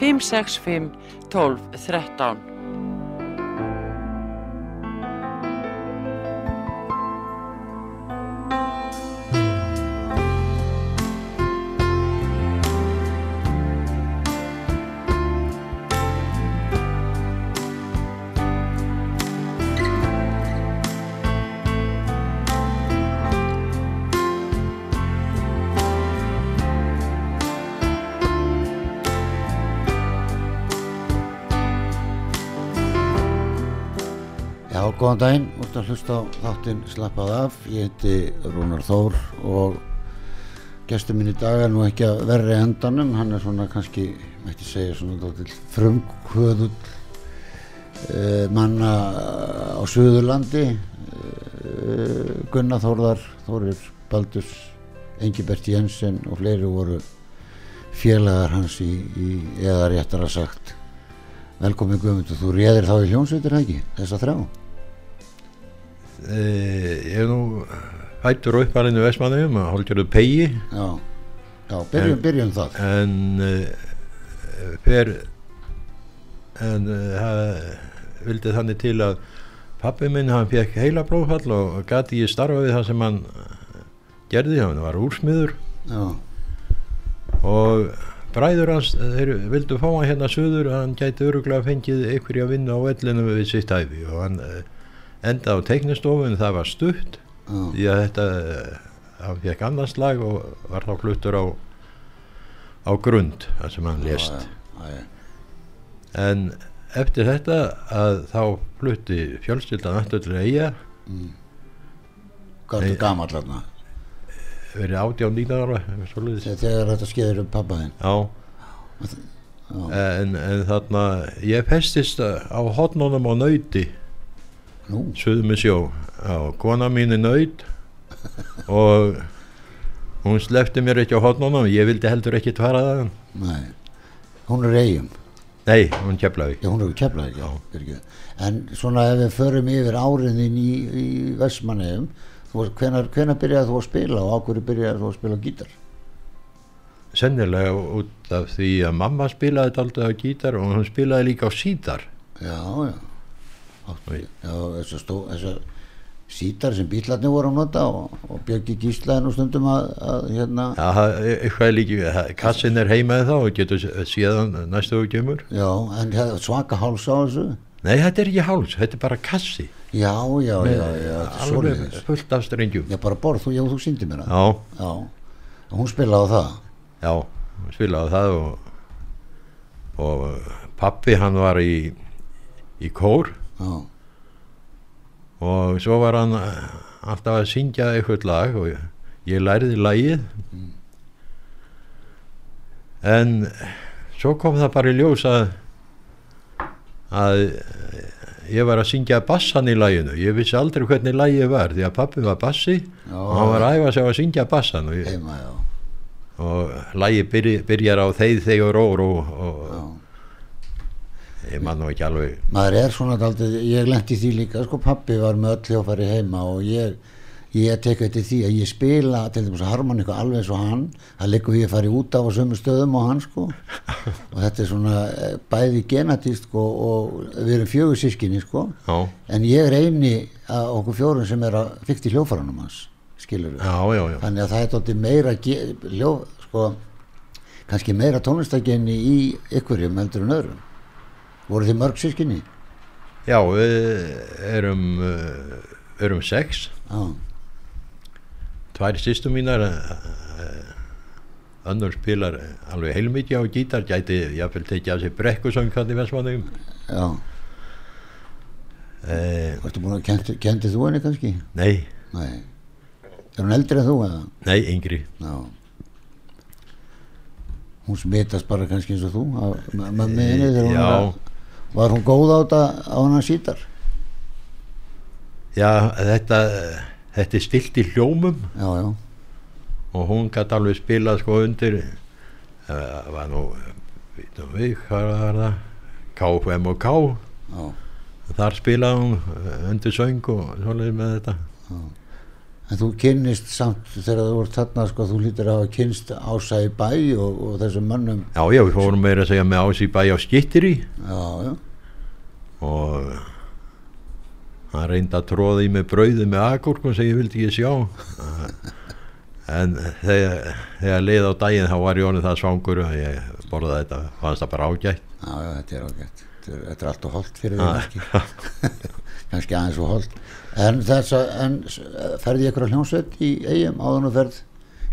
565 12 13 góðan daginn, út að hlusta á þáttinn Slappað af, ég heiti Rúnar Þór og gestur minn í dag er nú ekki að verri endanum, hann er svona kannski, mætti segja svona frumkvöðull uh, manna á Suðurlandi, uh, Gunnar Þórðar, Þórir Baldurs, Engibert Jensen og fleiri voru félagar hans í, í eða réttar að sagt velkomin Guðmundur, þú réðir þá í hljónsveitir ekki, þessa þrjá? Eh, ég er nú hættur á uppalinu Vestmannum að hálfgerðu pegi. Já, já byrjum, En- byrjum það en uh, fer en uh, vildi þannig til að pappi minn hann fekk heila blóðfall og gati ég starfa við það sem hann eh, gerði, hann var úrsmiður. Já, og bræður hans, þeir vildu fá hann hérna suður að hann gæti öruglega fengið einhverja vinnu á vellinu við sitt æfi og hann enda á teiknistofun það var stutt já, því að þetta uh, hann fekk annars lag og var þá fluttur á á grund þar sem hann lést já, já. en eftir þetta að þá flutti fjölskyldan aftur til eiga Hvað ertu Nei. gamall þarna? verið átján nýna ára. Þegar þetta skeður um pappa þinn já Já, en, en þarna ég festist á hotnunum á nöyti nú, suðum með sjó já, kona mín er nöyt og hún slefti mér ekki á hotnunum ég vildi heldur ekki fara það nei Hún er eigum, nei, hún keflaði já hún er keflað ekki Já. fyrirgefðu. En svona ef við förum yfir áriðin í, í Vestmanneum hvenar, hvenar byrjaði þú að spila og á hverju byrjaði þú að spila gítar? sennilega út af því að mamma spilaði daldið á gítar og hún spilaði líka á sítar Já, já. Já, þessar sítar sem bílarnir voru að nota og, og Björki Gíslaði nú stundum að, að hérna, Já, það er eitthvað er líki, það- kassin er heimaði þá og getur síðan næstu og kemur. já, en hérna svaka háls á þessu Nei, þetta er ekki háls, þetta er bara kassi. Já, já, já, já, er alveg fullt af strengjum. Já, bara borð, þú, já, þú síndi mér. Já, Já, og hún spilaði á það. já, spilaði það og, og pappi hann var í, í kór Já, og svo var hann alltaf að syngja eitthvað lag og ég, ég lærði lagið. En svo kom það bara í ljós að að ég var að syngja bassan í laginu. Ég vissi aldrei hvernig lagið var því að pappi var bassi já, og hann var að æfa sig á að syngja bassan og, ég, heima, og lagið byrj, byrjar á þeir þegar og, og já. Ég man nú ekki alveg. Maður er svona daldið, ég lendi því líka, sko, pappi var með öll hljófari heima og ég, ég tek eftir því að ég spila, til dæmis að harmoníku alveg og hann, það liggur ég að fara út á sömu stöðum og hann, sko, og þetta er svona eh, bæði genatist, sko, og við erum fjögur sískinni, sko, já, en ég er eini af okkur fjórum sem er að fykti hljófaranum hans, skilur við. já, já, þannig að það er tótti meira ljó, sko, kannski meira tónlistagenni í ykkurjum heldur en öðrum voru þið mörg sískinni? Já, við erum, uh, erum sex, Já, tvær sýstu mínar, uh, önnur spilar alveg heilmikið á gítar, gæti jáfnvel tekið af sér brekkusöng hann í Vestmannum. já, að kendi, kendi þú henni kannski? nei, Nei, er hún eldri en þú eða? nei, yngri. Já hún smitast bara kannski eins og þú af mömmu henni þegar hún að Var hún góð á þetta á hann sítar? já, þetta þetta er stilt í hljómum. Já, já, og hún gæti alveg spilað sko undir það var nú við hvað var það? KFM og K. Já, þar spilaði hún eh, undir söng og svolítið með þetta. Já. En þú kynnist samt þegar þú voru þarna, sko, þú lítur að hafa kynst ása í bæ og, og þessum mönnum. já, já, við fórum meira að segja með ás í bæ á skittiri Já, já, og hann reyndi að tróða í mig brauði með agurkum sem ég vildi ekki sjá en þegar, þegar leið á daginn þá var honum það svangur og ég borðaði þetta, fannst það bara ágætt já, já, þetta er ágætt. Þetta er, þetta er allt og holdt fyrir því ekki. Kannski aðeins og holdt. En þess að, ferði ykkur að hljómsveit í eigum áðan og ferð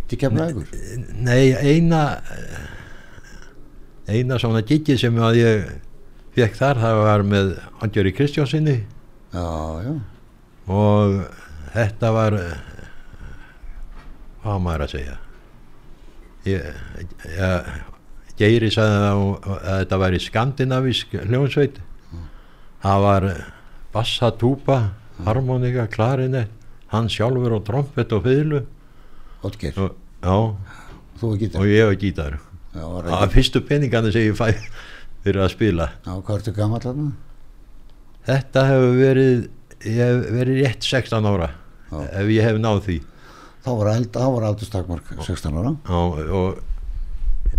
til kemlaðugur? Nei, eina eina svona giggi sem að ég fekk þar, það var með Andjóri já, og þetta var hvað á maður að segja? Ég, ég Geiri sagði að, að þetta væri skandinavísk hljónsveit það var bassa, túpa harmonika, klarinett hann sjálfur og trompet og fiðlu Oddgeir, og, já, þú gítar. og ég og gítar það fyrstu peningandi sem ég fæ fyrir að spila Já, hvað ertu gammal þarna? þetta hefur verið ég hef verið rétt 16 ára Já. ef ég hef náð því Þá var, aldurstakmark 16 ára. Já, og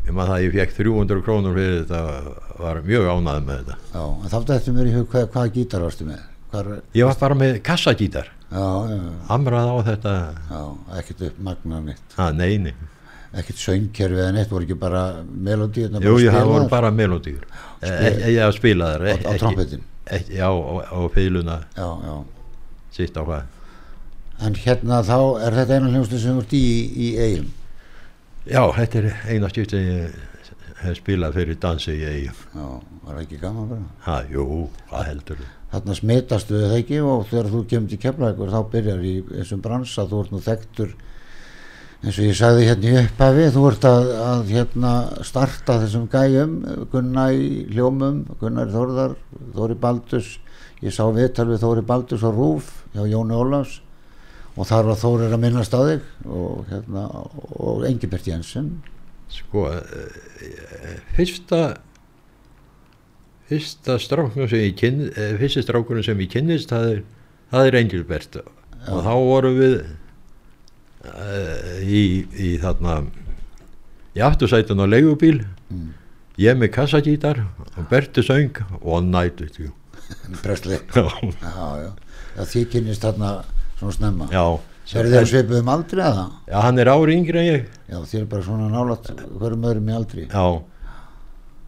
ég maður það að ég fekk 300 krónur fyrir þetta var mjög ánæð með þetta Já, en þá þetta mér í hug hvað, hvaða gítar varstu með? Ég var bara með kassagítar. Já, já, já, hamrað á þetta. Já, ekkert upp magna neitt, ha, neini, ekkert söngkerfi eða neitt, voru ekki bara melodí jú, það voru bara Spila- ég að spila þar á, á trompetin. já, Já, já. sitt á hvað? En hérna þá er þetta eina hljómslu sem ert í í eigum. já, þetta er eina skipti ég hef spilað fyrir dansi í eigum Já, var það ekki gaman bara. jú, hvað heldur Þarna smitastu þið það ekki? Og þegar þú kemur til kemlaðingur þá byrjar í þessum bransa, þú ert nú þekktur eins og ég sagði hérna í upphafi, þú ert að, að hérna starta þessum gæjum, Gunna í hljómum, Gunnar í Þórðar, Þóri Baldus, ég sá viðtal við Þóri Baldus á Rúf hjá Jóni Ólafs og þar var Þórir að minnast á þig og hérna, og Engibert Jensen, sko eh, fyrsta fyrsta stráknum sem ég kynni eh, fyrsti strákurinn sem ég kynnist það er, er Engilbert. Og þá vorum við uh, í, í þarna í aftursætun á leigubíl. Mm. ég með kassagítar og Berti söng og Night with you. Því kynnist þarna svona snemma. já, þið að svipuðum aldrei að það? já hann er ári yngri en ég. Já, þér er bara svona nálat hverjum öðrum í aldri. Já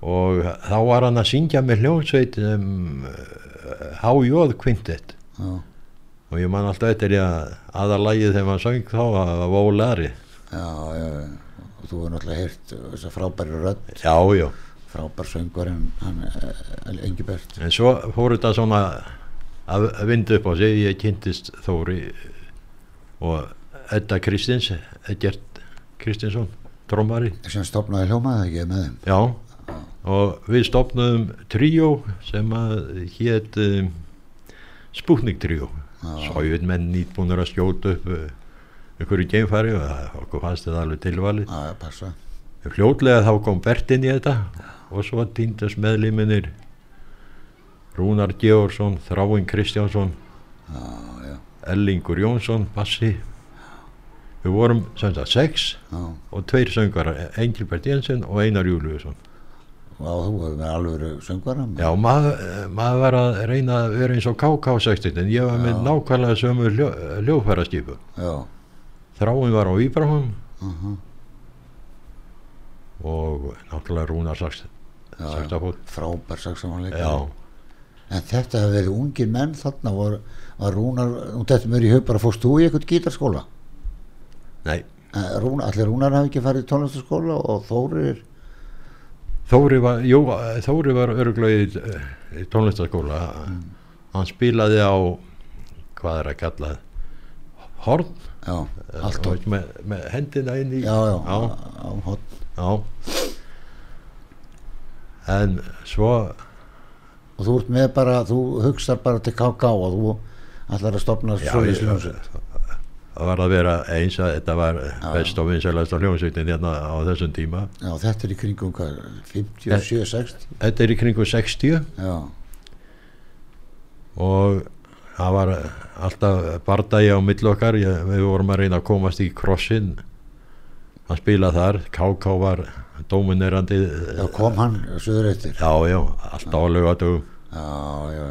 og þá var hann að syngja með hljómsveit um, H.J. Quintet Já, og ég man alltaf eftir að aðalægið þegar maður söng þá að Vólari já, já. Og þú hefur náttúrulega heyrt þessa frábæri rödd, já, já, frábær söngur en hann, eh, Engibert. en svo fór þetta svona að vinda upp á sig ég kynntist Þóri og Edda Kristins Eggert Kristinsson trommari, Sem stopnaði hljómaði ekki með þeim. já og við stopnaðum tríó sem að hét um, Sputnik tríó Já. Sovjet menn nýtbúnir að skjóta upp uh, einhverju geimfari og það, okkur fannst þetta alveg tilvalið. Já, já, fljótlega þá kom Bert inn í þetta og svo týndast meðliminir Rúnar Georgsson Þráin Kristjánsson Já, já, Ellingur Jónsson Bassi. Við vorum sem sagt sex já. og tveir söngar Engilbert Jensen og Einar Júliusson Og þú hefur með alveg söngvara. já maður, maður var að reyna að vera eins og KK-60 en ég var með Já. nákvæmlega sömu hljó, hljófæraskipu Já, Þráin var á Íbraham uh og náttúrulega Rúnar Saks Frábær saksamanleika. já, En þetta hefur verið ungir menn þarna, var, var Rúnar, og þetta mér í hug bara, fórst þú í eitthvað gítarskóla? nei. Eh, Rúnar, allir Rúnar hafi ekki farið í tónlistaskóla og Þórir, Þóri var, jú, Þóri var öruglega í, í tónlistaskóla hann spilaði á hvað er að kalla horn? Já, og með, með hendina inn í Já, já, á, á hot. já. en svo og þú ert með bara, þú hugsar bara til KK og þú ætlar að stopna svo í sljómsveit var að vera eins að þetta var best og vinsælast á hljómsveitin hérna á þessum tíma. Já, þetta er í kringum hvað, 57, 60 þetta er í kringu 60 Já, og það var alltaf bardagi á milli okkar. Ég, við vorum að reyna að komast í krossin að spila þar. KK var dóminerandi. Já kom hann söður eftir? Já, já, alltaf á laugadögum Já, já,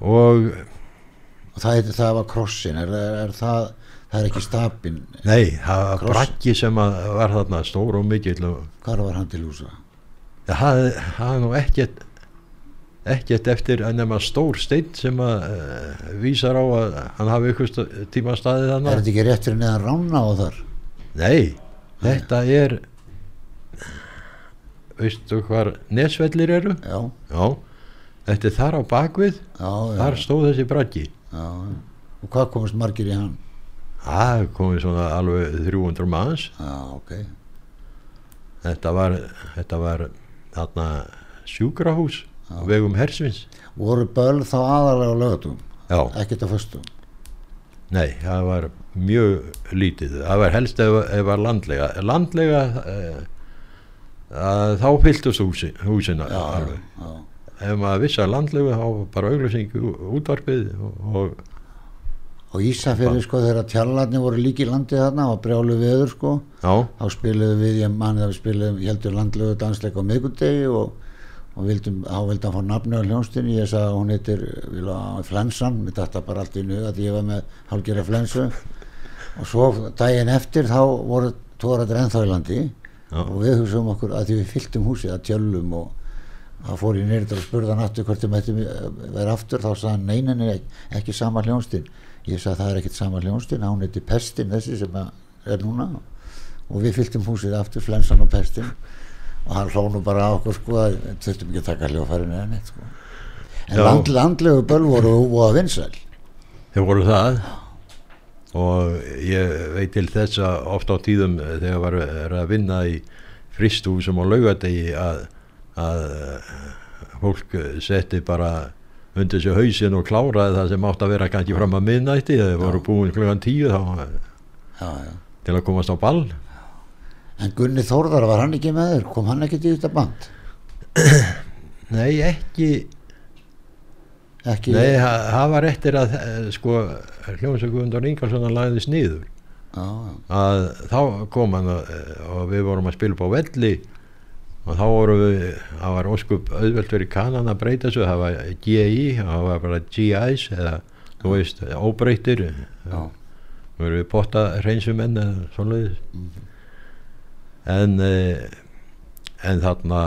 og og það, heitir, það var krossin, er, er, er það, það er ekki stapin, nei, það var brakki sem að var þarna stór og mikill og hvar var hann til húsa? Já, það er nú ekkert ekkert eftir að nema stór steinn sem að uh, vísar á að hann hafi ykkur tíma staðið Er þannig þetta ekki rétt fyrir neðan rána á þar? Nei, þetta er veistu hvar nesvellir eru? Já, Já, þetta er þar á bakvið já, já, þar stóð þessi braggi já. Og hvað komast margir í hann? það komið svona alveg 300 manns Já, ok. þetta var, þetta var þarna sjúkrahús Já. vegum hersvins Voru böl þá aðalega lögatum, Já, ekkert á föstum? Nei, það var mjög lítið. Það var helst ef það var landlega. Landlega, að, þá fylltust húsi, húsina Já, alveg. já, Ef maður vissi að landlega, þá bara auglýsing í útvarpið og, og Ísafjörði sko þegar tjallarnir voru líki landið þarna og brjálu veður sko já, þá spiluðum við, ég manni að við spiluðum heldur landlegu dansleik á miðgudegi og, og vildum, þá vildum hann fá nafni á hljónstinni, ég sagði að hún heitir Flensan, mér datta bara allt í nuga því ég var með hálfgerða flensu. Og svo daginn eftir þá voru tóraður ennþá í landi Já. og við hugsaum okkur að því við fylltum húsið að tjöllum og það fór ég neyrir og spurði hann aftur hvort þið mættum vera aftur. Þá sagði hann neinin er ekki sama hljónstinn ég sagði það er ekkit sama hljónstinn hún heiti Pestin þessi sem að er núna. Og við fylltum húsið aftur flensan og Pestin. Og hann hlónu bara á okkur sko að þurftum ekki að taka hljófarinn eða neitt sko. En land, landlegu böl voru að vinsæl. Þeir voru það. Og ég veit til þess að oft á tíðum eh, þegar var að vinna í fristúsum og laugadegi að, að eh, fólk setti bara undir sig hausin og kláraði það sem átt að vera kannski fram að miðnætti. Þegar voru búin klukkan tíu þá eh, já, já. til að komast á ball. En Gunni Þórðar var hann ekki með þér? Kom hann ekki til þetta band? Nei, ekki. Ekki, Nei, það það var eftir að eh, sko, hljómsökuðundar Ingalsson lagðist niður. Já, já, að þá kom hann og, og við vorum að spila upp á velli og þá vorum við það var óskup auðvelt fyrir kanan að breyta þessu. Það var GI, það var bara GIs eða þú veist, óbreytir við erum við potta reynsumenn eða svoleiðis. Mhm. en eh, en þarna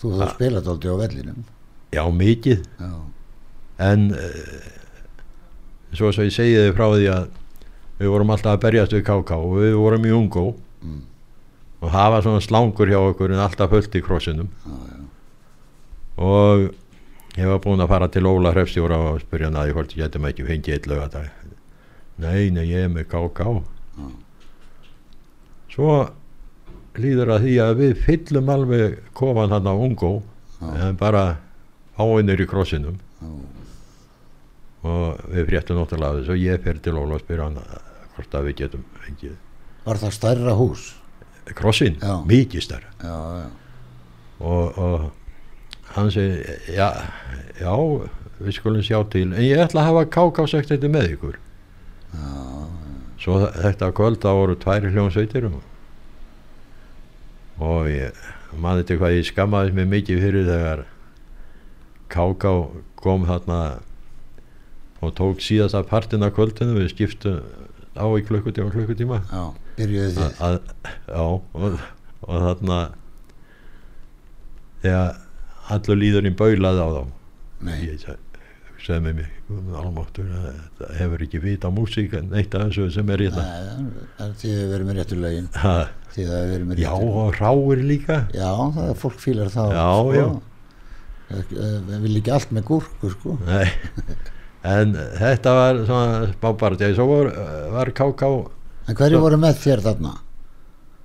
þú þú spilaði aldrei á vellinum. Já mikið. Já, en uh, svo sem ég segi þið frá því að við vorum alltaf að berjast við KK og við vorum í Ungó. mm, og það var svona slangur hjá okkur en alltaf fullt í krossinum já. og ég var búinn að fara til Óla Hrefstjóra og spyrja hann að ég hvort ég getum ekki fengið eitt lögadag nei, nei, ég er með KK Já. svo líður að því að við fyllum alveg kofan hann á Ungó Já. en bara fáinnir í krossinum og við fréttum náttúrulega þessu og ég fer til Óla og spyrja hann að hvort að við getum fengið var það stærra hús krossin, Já. mikið stærra. Já, og, og hann segi já, já, við skulum sjá til en ég ætla að hafa KK sagt þetta með ykkur svo þetta kvöld þá voru tvær hljómsveitir og, ég manði til hvað ég skammaðist mig mikið fyrir þegar KK kom þarna og tók síðasta partin af kvöldinu við skiptum á í klukkutíma klukkutíma. Já, byrjuðu þið að, já og, og þarna þegar allur líðurinn baulaði á þá. Nei, ég hugsaði með mig "Guð almáttur, það hefur ekki vita á músík en eitt af þessu sem er hérna það er því að við verum með réttu lögin. Ha, því að við verum með já réttu og ráir líka. Já, það er fólk fílar þá Já, sko. já. Ek- eh, við vil ekki allt með gúrku sko. Nei. en þetta var svona spábart svo var, var KK en hverju voru með þér þarna?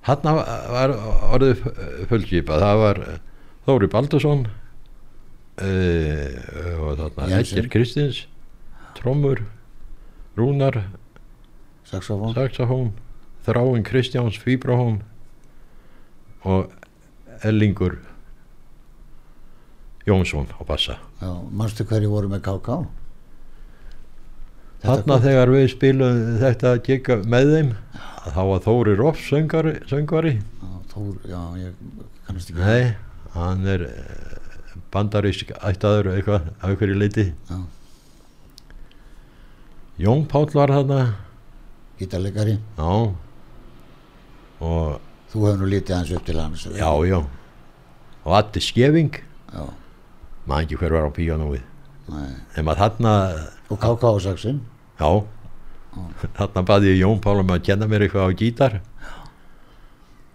Hann var orðið fullskipa það var Þóri Baldursson uh, og þarna. Edger Kristins trommur Rúnar saxofón saxofón Þráin Kristjáns fíbrahón og Ellingur Jónsson á bassa. Já, manstu hverju voru með KK þarna þegar við spilum þetta gigga með þeim þá var Þóri Roff söngari, söngvari. Já, Þór, já, ég kannast ekki nei, hann. er bandarísk ættaður eitthvað hverju leiti Já. Jón Páll var þarna. Gítarleikari, já. Og þú hefur nú litið hans upp til hans já, já. Og Atti Skeving já, maður ekki hver var á píanóið. Nei. nema þarna og KK saxin já. Þarna baði ég Jón Páll um að kenna mér eitthvað á gítar.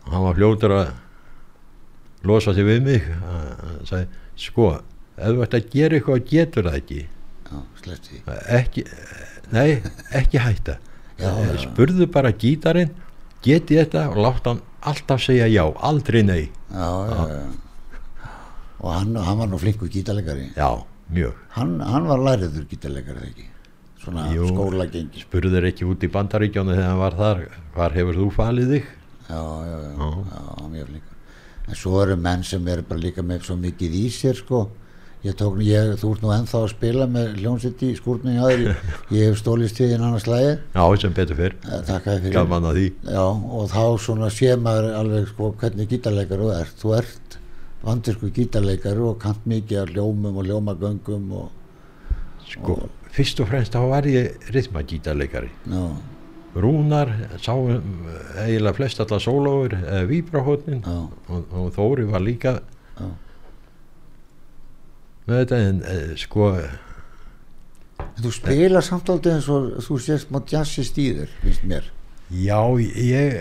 Og hann var fljótur að losa sig við mig. Hann sagði, sko ef þú ert að gera eitthvað getur það ekki. Já, ekki, nei, ekki hætta. Já, já. spurðu bara gítarinn geti þetta og látt hann alltaf segja já, aldrei nei. Já, já, já. og hann, hann var nú flinkur gítarleikari. Já, mjög. Hann, hann var læriður gítarleikari ekki svona Jú. skóla gengi spurður ekki út í bandaríkjónu þegar hann var þar? Hvar hefur þú falið þig? Já, já, já, Já. mjög flinkur en svo eru menn sem eru bara líka með svo mikið í sér sko. Ég tók, ég, þú ert nú ennþá að spila með hljónsitt í þér. Ég, ég hef stólist til þín annars lægi já, sem betur fyrr, þér fyrir. Gaman að því. Já, og þá svona sé maður alveg sko hvernig gítarleikar þú ert. Þú ert vandirsku gítarleikar og kant mikið af hljómum og hljómagöngum og sko, fyrst og fremst þá var ég rithmagítarleikari já, Rúnar sá um eiginlega flest allar sólóður eða víbrahotnin já, og, og Þóri var líka já. með þetta en e, sko En þú spilar samt aldrei eins og þú sést má jazzi stíður, finnst mér. já ég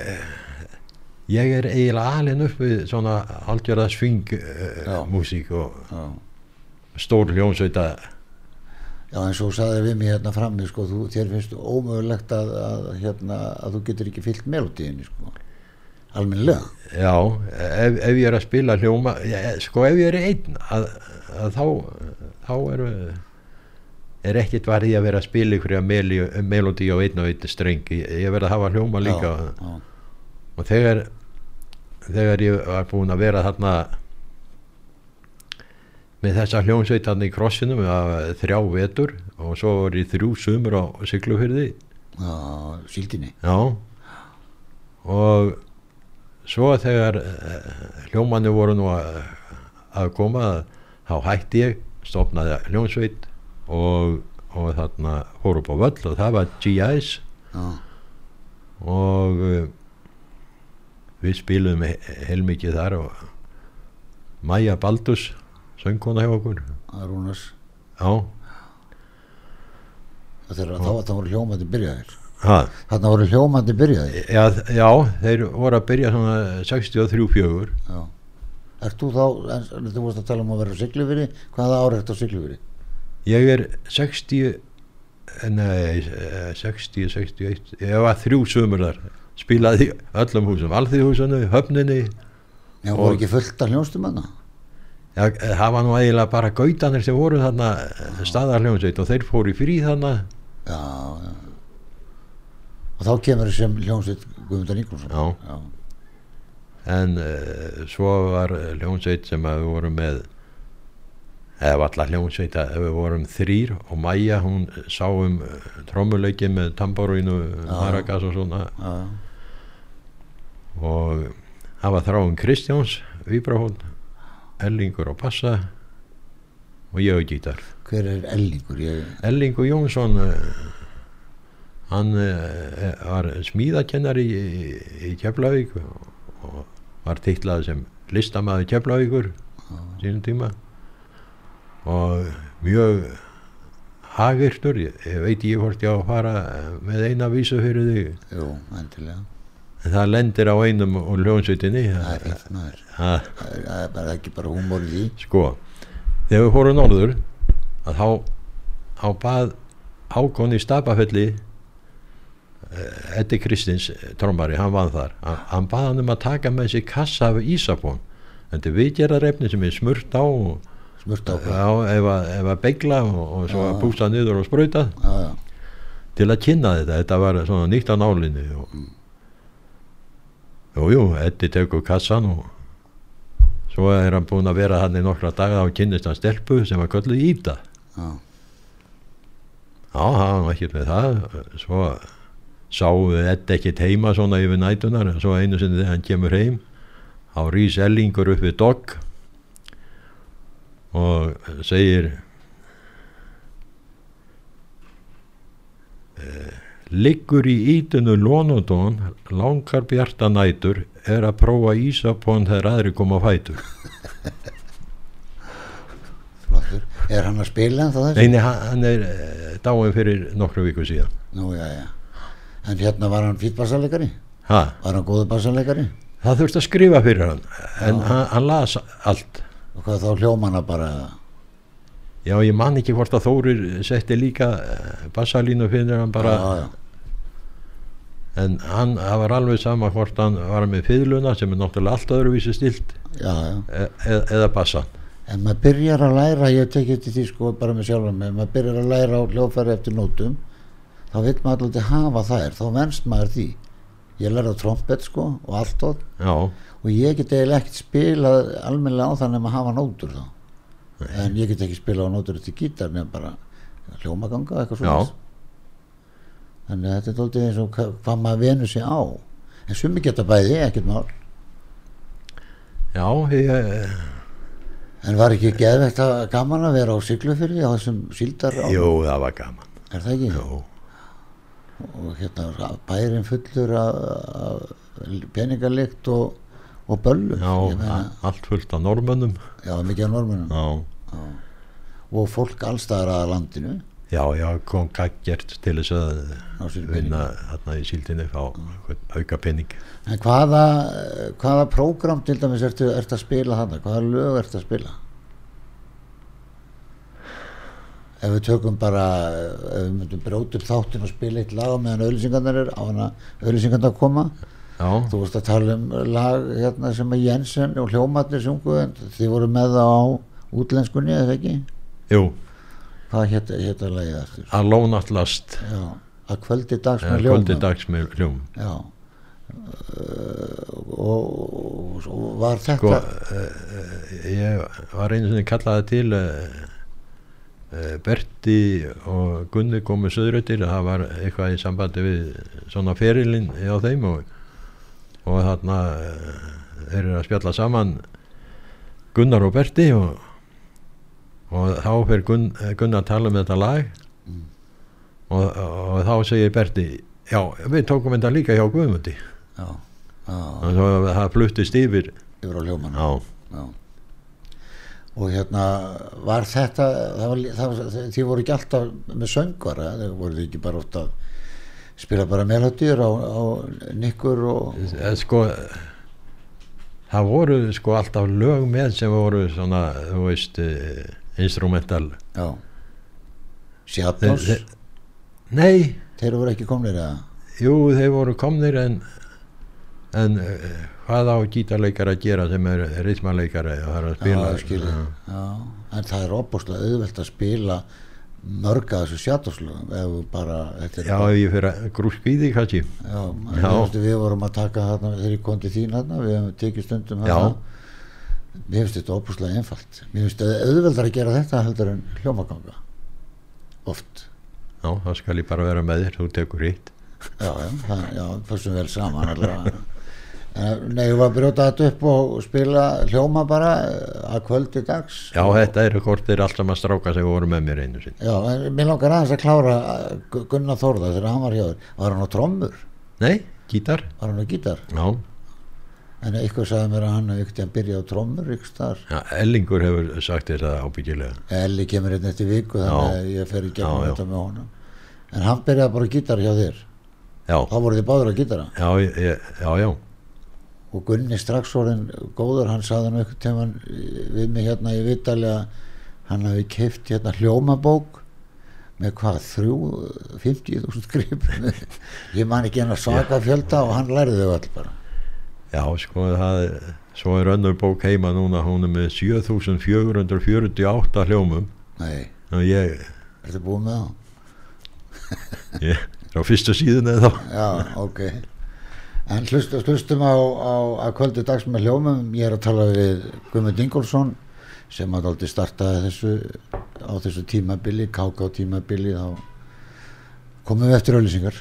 ég er eiginlega alin upp við svona algjörða sving Já. uh, músík og Já. Já, en svo saði við mig hérna frammi, sko, þú, þér finnst ómögulegt að, að, hérna, að þú getur ekki fyllt melodíinni, sko. Almennilega. já, ef, ef ég er að spila hljóma sko ef ég er einn að, að þá þá er er ekkert varðið að vera að spila ykkur melodí á einn og einn streng ég, ég verð að hafa hljóma líka Já, já, og þegar þegar ég var búinn að vera þarna með þessa hljómsveit hann í krossinum þrjá vetur og svo var ég þrjú sumur á Siglufyrði já, síldinni. já. Og svo þegar uh, hljómanni voru nú að, að koma þá hætti ég stopnaði hljómsveit og, og þarna fór upp á völl og það var G.I.S Já, og uh, við spilum he heilmikið þar og Maja Baldus söngkona hjá okkur það er Rúnars. þá voru hljómandi byrjaðir. ha, Þarna voru hljómandi byrjaðir. já, já þeir voru að byrja svona 63-4 Já. Ert þú þá, en, þú vorst að tala um að vera á Siglufyrði, hvaða ára ertu á Siglufyrði? ég er 60 nei, eh, 60, 61 ég var þrjú sumur þar spilaði öllum húsum, alþýðhúsinu, höfninni Já, Og- voru ekki fullt af hljónstum hana? Já, eh, það var nú eiginlega bara gautanir sem voru þarna staðarhljómsveit og þeir fóru frí þarna Já, já. Og þá kemur sem hljónsveit Guðmundar Nikolsson. Já. en uh, svo var hljómsveit sem við vorum með eða allar hljómsveit að við vorum þrýr og Maja hún sá um trommuleiki með tamborínu, maragas og svona Já, og það var þráum Kristjáns Víbrahón, Ellingur og Passa og ég og gítar hver er Ellingur? Ég, Ellingur Jónsson uh, hann uh, var smíðakennari í, í, Keflavík og, var tittlað sem listamaður Keflavíkur sínum tíma og mjög hagirtur, veit ég hvort ég á að fara með eina vísu fyrir þig jú, endilega. En það lendir á einum og hljónsveitinni Það er það er, það er bara ekki bara húmor í sko þegar við fórum norður að þá bað Hákon í Stapafelli eh, Eddi Kristins eh, trommari, hann vann þar. Hann, hann bað hann um að taka með sér kassa af Ísapón þetta er viðgerðarefni sem er smurt á og, smurt já, ef að, begla og, og svo að pústa niður og já, til að kynna þetta, þetta var svona nýtt á nálinni og jú, jú, Eddi tekur kassan og svo er hann búinn að vera hann í nokkra daga og kynnist hann stelpu sem var kölluð Ída. Já, já, hann var ekkert með það. Svo sáu Eddi ekkert heima svona yfir nætunar svo einu sinni þegar hann kemur heim þá rís Ellingur upp við dogg og segir liggur í ítinu Lónodón langar bjarta nætur er að prófa ísapón þegar aðri koma fætur. Flottur. Er hann að spila en þá þessi? Neini, hann er eh, dáin fyrir nokkru viku síðan. Nú, já, já. En hérna var hann fýtt bassalegari ha, var hann góður bassalegari það þurfti að skrifa fyrir hann en hann, hann las allt. Og hvað þá hljómana bara já, ég man ekki hvort að Þórir setti líka eh, bassalínu fyrir hann bara. Já, já, en hann, var alveg sama hvort hann var með fiðluna sem er náttúrulega allt öðruvísi stilt e e eða bassan. En maður byrjar að læra, ég tekið til því sko bara með sjálfum mig, maður byrjar að læra á hljófæri eftir nótum þá vil maður alltaf hafa þær, þá venst maður því. Ég lærði á trompet sko og allt og ég get eiginlega ekkert spilað almennilega á þannig að hafa nótur þá en ég get ekki spilað á nótur eftir gítar nefn bara hljómaganga eitthvað svona þannig að þetta er alltaf eins og hva- hvað maður venur sig á. En sumi geta bæði, ekkert mál. Já ég, en var ekki geðvegt að gaman að vera á Siglufyrði á þessum síldar jú, það var gaman. Er það ekki? jú, og hérna bærin fullur af, peningalikt og, og böllu. Já, allt fullt af normönnum já, mikið af normunum já, og fólk allstaðar að landinu. Já, já, kom gaggjert til þess að á vinna þarna í síldinni fá auka penning en hvaða, hvaða prógram til dæmis ertu, ertu að spila þarna? Hvaða lög ertu að spila? Ef við tökum bara ef við myndum bróta upp þáttin og spila eitt lag á meðan auðlýsingarnar er á hana auðlýsingarnar koma já, þú vorst að tala um lag hérna sem að Jensen og Hljómatnir sungu þið voru með það á útlenskunni eða ekki? Jú, hvað hétta, hétta lagið eftir Alone at Last. Já, að kvöldi dags með kvöldi hljóma dags með hljóm já. Uh, og, og, og var sko, þetta uh, ég var einu sinni kallaði til uh, uh, Berti og Gunni komu söðröttir það var eitthvað í sambandi við svona ferilinn á þeim og, og þarna uh, þeir eru að spjalla saman Gunnar og Berti og, og þá fyrir Gunn, Gunnar að tala um þetta lag. Mm. og, og þá segir Berti já, við tókum þetta líka hjá Guðmundi. Já, já, og svo það fluttist yfir. Yfir á já. og hérna var þetta það var, það var, þið voru ekki alltaf með söngvara þið voru ekki bara oft að spila bara melodýr á, á nikkur og Eh, sko það voru sko alltaf lög með sem voru svona, þú veist eh, instrumental. Já. Þeir- þeir- nei, þeir voru ekki komnir eða? Jú þeir voru komnir en en uh, hvað á gítarleikar að gera sem er rithmaleikari og það er að spila? já, já. en það er opbúslega auðvelt að spila mörg að þessu Shadows-lögum ef bara já, ef ég fyrir að grúska í því kannski Já, Já. Veistu, við vorum að taka þarna þegar ég kom til þín þarna, við hefum tekið stundum Já. þarna. Mér finnst þetta óbúslega einfalt. Mér finnst þetta auðveldar að gera þetta heldur en hljómaganga. Oft. já, þá skal ég bara vera með þér, þú tekur hitt Já, já, það, já, fyrst vel saman allavega. En, Nei, ég var að brjóta þetta upp og spila hljóma bara eh, að kvöldi dags. já, þetta eru kortir allt saman stráka sem voru með mér einu sinni Já, en mér langar aðeins að klára eh, Gu- Gunnar Þórða þegar hann var hjá þér. Var hann á trommur? nei, gítar, Var hann á gítar? já, En eitthvað sagði mér að hann ekkert að byrja á trommur ykkur staðar. já Ellingur hefur sagt þetta ábyggilega Elli kemur einn eftir viku þannig Já. að ég fer í gegnum Já, þetta með honum en hann byrjaði bara gítar hjá þér já, og Gunni strax orðin góður hann saði hann eitthvað tímann við mig hérna í Vitali að hann hafi keift hérna hljómabók með hvað, þrjú 50.000 skrif ég man ekki hann að svaka fjölda og hann lærði þau all bara. Já, sko, það, svo er önnur bók heima núna hún er með 7448 hljómum. Nei, ég, ertu búið með það? er á fyrstu síðun eða þá. Já, ok En hlust, hlustum á, á að kvöldi dags með hljómum. Ég er að tala við Guðmund Ingólfsson sem að aldrei startaði þessu á þessu tímabili, KK tímabili þá komum við eftir auðlýsingar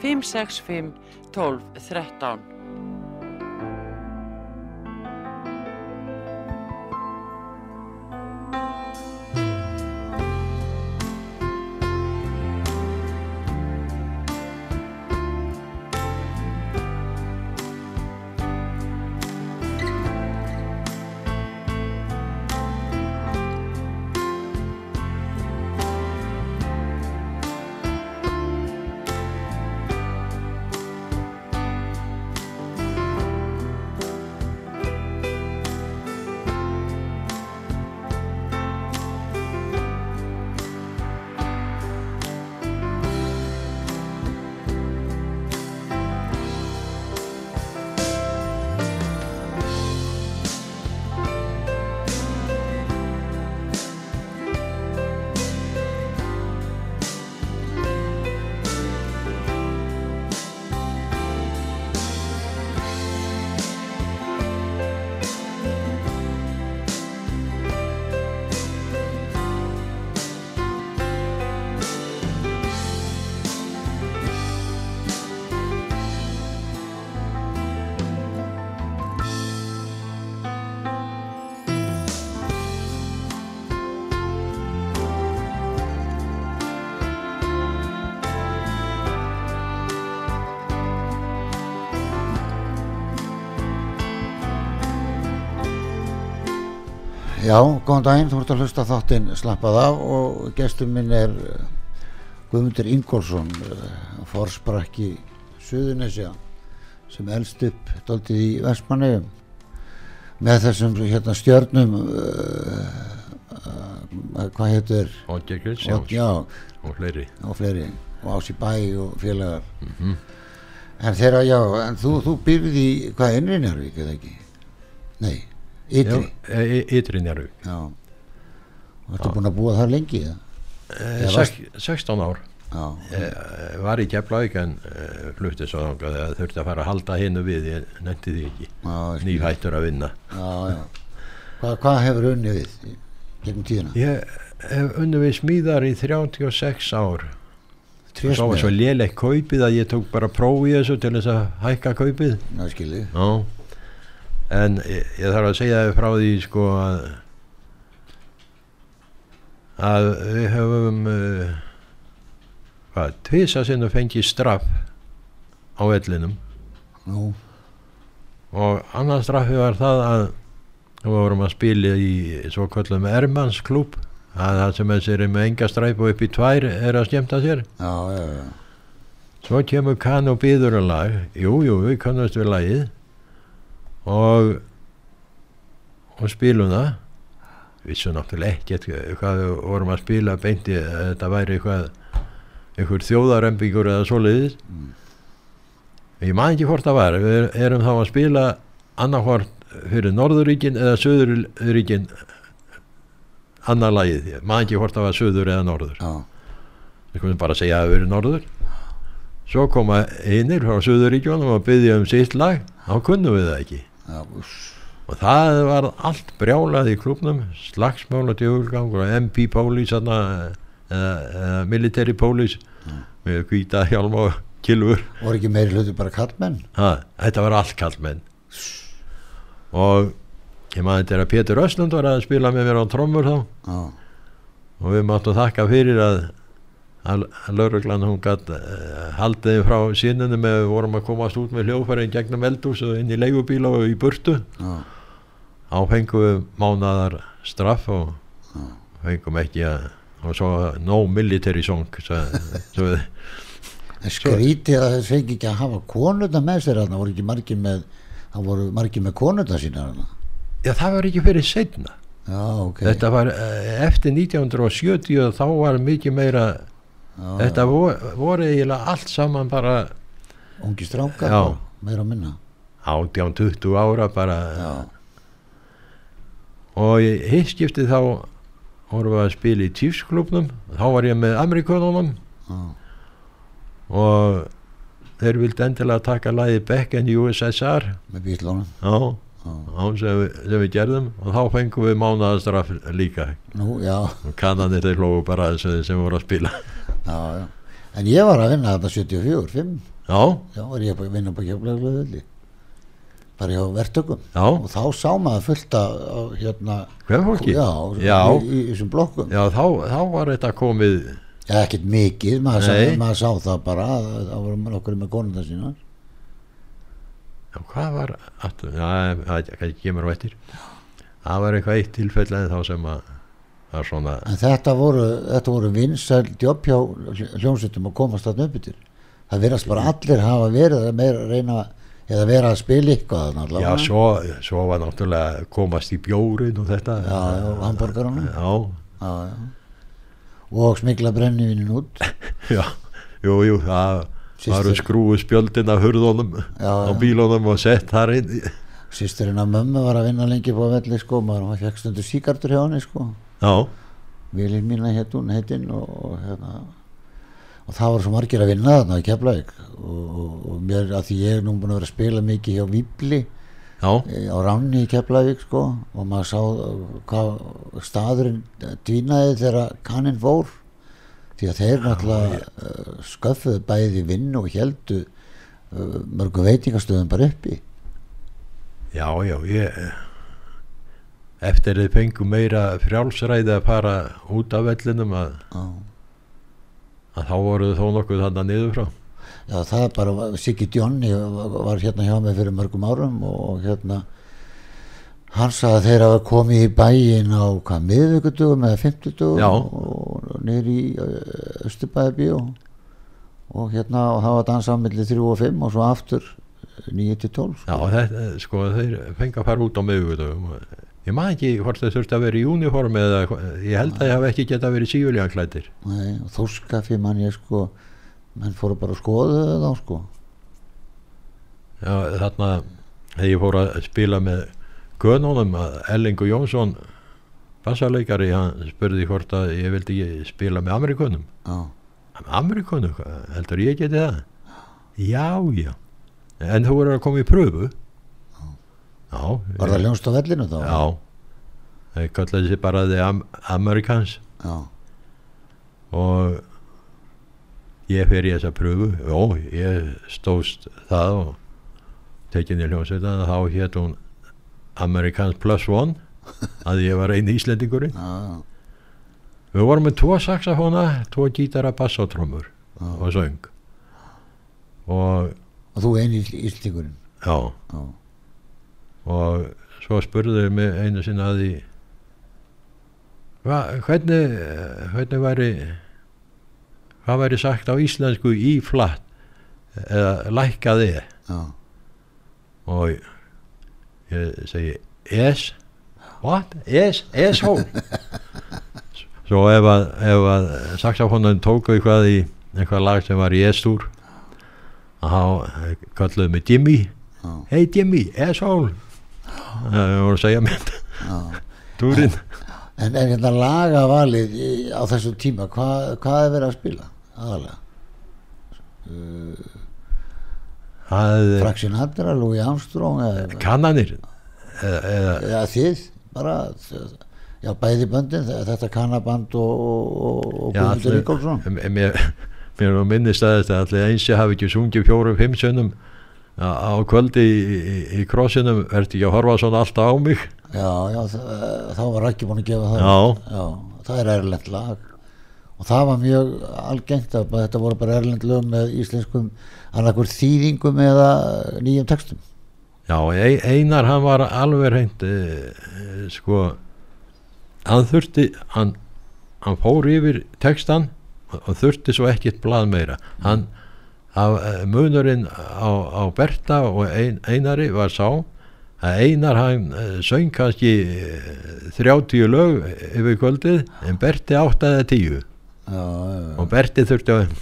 565 12 13 Já, góðan daginn, þú ert að hlusta þáttinn slappað af og gestur minn er eh, Guðmundur Ingólfsson, eh, forsprakki Suðunesja sem elst upp daldið í Vestmannegjum með þessum hérna stjörnum uh, uh, hvað heitir? Odger og, Kristjáns já, og fleiri. Og fleiri. Og Ási Bæ og félagar. En þeirra, já, en þú, þú býrði í hvað, Innrinjarvík eða ekki? Nei, Ytri. Já, e- e- Ytri Njárvík Já. Og þetta er búin að búa þar lengi? Eh, Ég sek- 16 ár. Já, Eh, var í Keflavík en uh, flutti svo þangað að þurfti að fara að halda hinnu við ég nefndi því ekki. Nýhættur að vinna. Já, já. Hvað, hvað hefur unnið við gegnum tíðina? ég hef unni við smíðar í 36 ár. Svo var svo léleitt kaupið að ég tók bara próf í þessu til þess að hækka kaupið. Já, skilji. Já, en ég, ég þarf að segja þér frá því sko að að við höfum uh, hvað, tvisa sinni fengið straff á vellinum. Nú, og annars straffi var það að við vorum að spila í svo kallum Ermans klúb að það sem þessir með enga stræp og upp í tvær er að skemmta sér. Já, já, já. Svo kemur kann og býður um lag. Jú, jú, við kannast við lagið og og spilum það. Vissu náttúrulega ekkert hvað við vorum að spila beinti þetta væri eitthvað einhver þjóðarembingur eða svoleiðis. Mm. ég man ekki hvort það var. Við erum þá að spila annarhvort fyrir Norðuríkin eða Söðuríkin annar lagið, man ekki hvort það var Söður eða Norður. Já. við komum bara að segja að það verið norður. Svo koma einir frá Suðuríkjónum og byggja um sitt lag. Þá kunnum við það ekki já og það var allt brjálað í klubnum slagsmál og djögulgangur MP þarna, eða, eða Military Police með hvíta hjálm og kilfur voru ekki meiri hluti bara kallmenn? ha, þetta var allt kallmenn og ég maður þetta er að Pétur Östlund var að spila með mér á trommur þá. Já, og við máttum þakka fyrir að lauruglan hún gætt uh, haldið frá sínunum með við vorum að komast út með hljófærin gegnum eldús og inn í leigubíla og í burtu. Já, á fengum mánadar straff og fengum ekki að og svo no military song svo, svo við, skrítið að þess fengi ekki að hafa konurna með sér þarna, voru ekki margir með það voru margir með konurna sína þarna? Já það var ekki fyrir setna já, ok. Þetta var uh, eftir 1970 og þá var mikið meira já, þetta voru, voru eiginlega allt saman bara ungi strákar bara, meira að minna. 18-20 ára bara. Já, og í hittskiptið þá vorum við að spila í Chiefs-klubnum þá var ég með Amerikununum og þeir vildi endilega taka lagi Back in USSR með bílónum já, já. á sem, við, sem við gerðum. Og þá fengum við mánaðastraf líka. Nú, og kannanir þeir hlógu bara þessu sem voru að spila já, já. En ég var að vinna þarna 74, 5 já, já, var ég að vinna på kjöflega bara hjá verktökum. Já, og þá sá maður fullt af, hérna, hver fólki já, Já. Í, í þessum blokkum. Já þá, þá var þetta komið Já, ekkert mikið, maður sá, maður sá það bara að það voru nokkur með konunda sína já, hvað var það kemur á eftir. Það var eitthvað eitt tilfell en þá sem að svona þetta voru, voru vinsæl jobb hjá hljómsveitum að komast þarna upp yfir það verðast bara allir hafa verið að reyna eða vera að spila eitthvað Já, svo, svo var náttúrulega komast í bjórin og þetta. já, já, hamburgarana Já, já, já. og smikla brennivinin út já, jú, jú, það varu skrúu spjöldin af hurðunum á bílunum og sett þar inn. sýsturinn að mömmu var að vinna lengi på velli sko, maður fekk stundu síkartur hjá henni sko Vilin mína hétt hún heitinn og, og hérna og það var svo margir að vinna þarna í Keflavík og, og, og mér að því ég er nú búin að vera að spila mikið hjá Víbli já, eh, á Ránni í Keflavík sko og maður sá uh, hvað staðurinn dvínaði þegar kaninn fór því að þeir náttúrulega uh, sköffuðu bæði vinn og heldu uh, mörgum veitingastöðum bara uppi. Já, já, ég, eftir þið fengum meira frjálsræði að fara út af vellinum að, Já. að þá voru þó nokkuð þannig niður frá. Já, það er bara, Siggi Djónni var, hérna hjá mig fyrir mörgum árum og, og hérna hann sagði að þeir hafa komið í bæin á hvað, miðvíkudugum eða fimmtudugum Já. og niður í Östubæði og, og hérna og það var dansað millir 3 og 5 og svo aftur 9 til 12 Já, þetta, sko, þeir fengi að fara út á miðvíkutum ég maður ekki hvort þeir þurfti að vera í uniform eða ég held að ég hafi ekki geta verið sífuljanklættir Nei, og þórskafi mann ég sko menn fóru bara að skoða það sko. Já, þarna þegar ég fór að spila með Gönunum að Ellingu Jónsson bassarleikari, hann spurði hvort að ég vildi ekki spila með Amerikunum já, Amerikunum, heldur ég geti það? Já, já. En þú voru að koma í pröfu já var það ljónst á vellinu þá? já. Þeir kallaði sér bara The Am Americans. Já, og ég fer í þessa pröfu og ég stóðst það og tekin í hljómsveitan þá hétt hún Americans Plus One að ég var eini íslendingurinn. Já, við vorum með tvo saxafóna, tvo gítara, bass og söng. Og og þú eini íslingurinn já. Já, og svo spurðu mig einu sinna að því hvernig hvernig væri hvað væri sagt á íslensku í flatt eða lækkaði já, og ég segi es what? es, es-hól svo ef að, ef að saxafónan tóku eitthvað í eitthvað lag sem var í es-túr þá kalluðu mig Jimmy. Já, hey Jimmy, es-hól það voru að segja mér túrin En er hérna lagavalið á þessum tíma, hvað, hvað er verið að spila aðalega? Uh, Frank Sinatra, Louis Armstrong eða, kannanir. Eða, eða eða þið bara já, bæði böndin, þe- þetta kannaband og, og, og, Guðmundur M- mér, mér minnist að þetta allir eins ég hafi ekki sungið fjórum, fimm sönnum á, kvöldi í, í, í krossinum verði ekki að horfa svona alltaf á mig? Já, já, þá var Raggi búin að gefa það Já. það er erlend lag. Og það var mjög algengt að þetta voru bara erlend lög með íslenskum annarkur þýðingum eða nýjum textum. Já, Ei- Einar hann var alveg reynd e, sko hann þurfti hann, hann fór yfir textan og, þurfti svo ekkert blað meira. Hann af, e, munurinn á, á Berta og ein, Einari var sá að Einar hann e, söng kannski e, 30 lög yfir kvöldið en Berti 10 já, já, já, og Berti þurfti að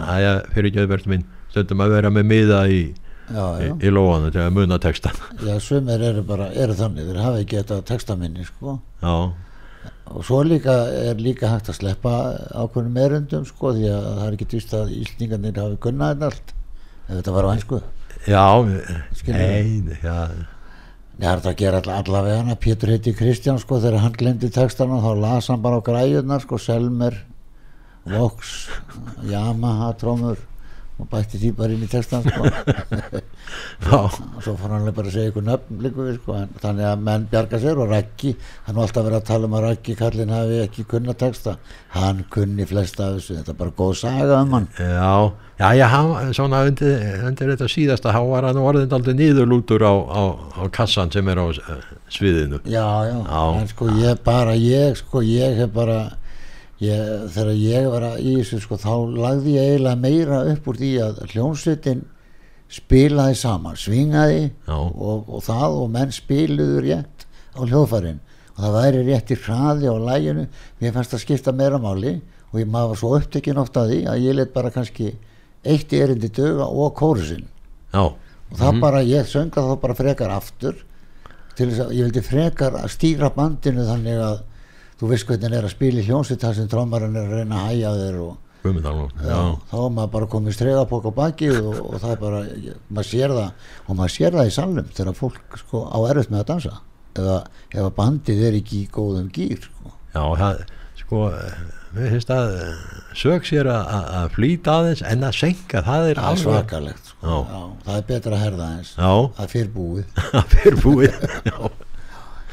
aðja fyrir ekki að Berti minn stundum að vera með miða í, já, í, já. í lóanu til að muna textan Já, sumir eru bara, eru þannig, þeir hafa ekki þetta textaminni, sko. Já Og svo líka er líka hægt að sleppa ákveðnum erundum, sko, því að það er ekki dýst að íslningarnir hafi þetta allt. Ef þetta var á einsku. Já, Ég har þetta að gera all, allavega Pétur heiti Kristján, sko, þegar hann glemdi textana, þá las hann bara á græjurnar, sko, Selmer, Vox, Yamaha, trómur, og bætti því bara inn í textan, sko. já, og svo fór hann bara að segja ykkur nöfn líka við sko, þannig að menn bjarga sér og Raggi, hann var alltaf verið að tala um að Raggi kallinn hafi ekki kunna texta. Hann kunni flesta af þessu. Þetta er bara góð saga um hann. Já, já, já, hann, svona undir, undir þetta síðasta, hann var hann orðin aldrei nýðurlútur á, á, á kassan sem er á sviðinu. já, já, Já. en sko ég bara ég, sko ég hef bara ég, þegar ég var að í þessu sko, þá lagði ég eiginlega meira upp úr því að hljónsveitin spilaði saman, svingaði og, og það og menn spiluðu rétt á hljóðfærin. Og það væri réttir hraði á læginu mér fannst það skipta meira máli og ég maður svo upptekinn oft að því að ég let bara kannski eitt erindi döga og kórusinn Já, og það bara, ég sönga þá bara frekar aftur til þess að ég vildi frekar að stýra bandinu þannig að þú veist hvernig er að spila í hljónsitt þar sem trómarinn er að reyna að hæja þér og Guðmundalón, já, þá er maður bara komið stregapokk á baki og, og það er bara, maður sér það og maður sér það í salnum þegar fólk sko á erfitt með að dansa eða ef að bandið er ekki í góðum gýr sko. já, það, sko, mér finnst að sög sér að- að að flýta aðeins en að senka, það er alveg, svakalegt sko. Já. já, það er betra að herða eins já, það er fyrir búið það fyrir búið, já,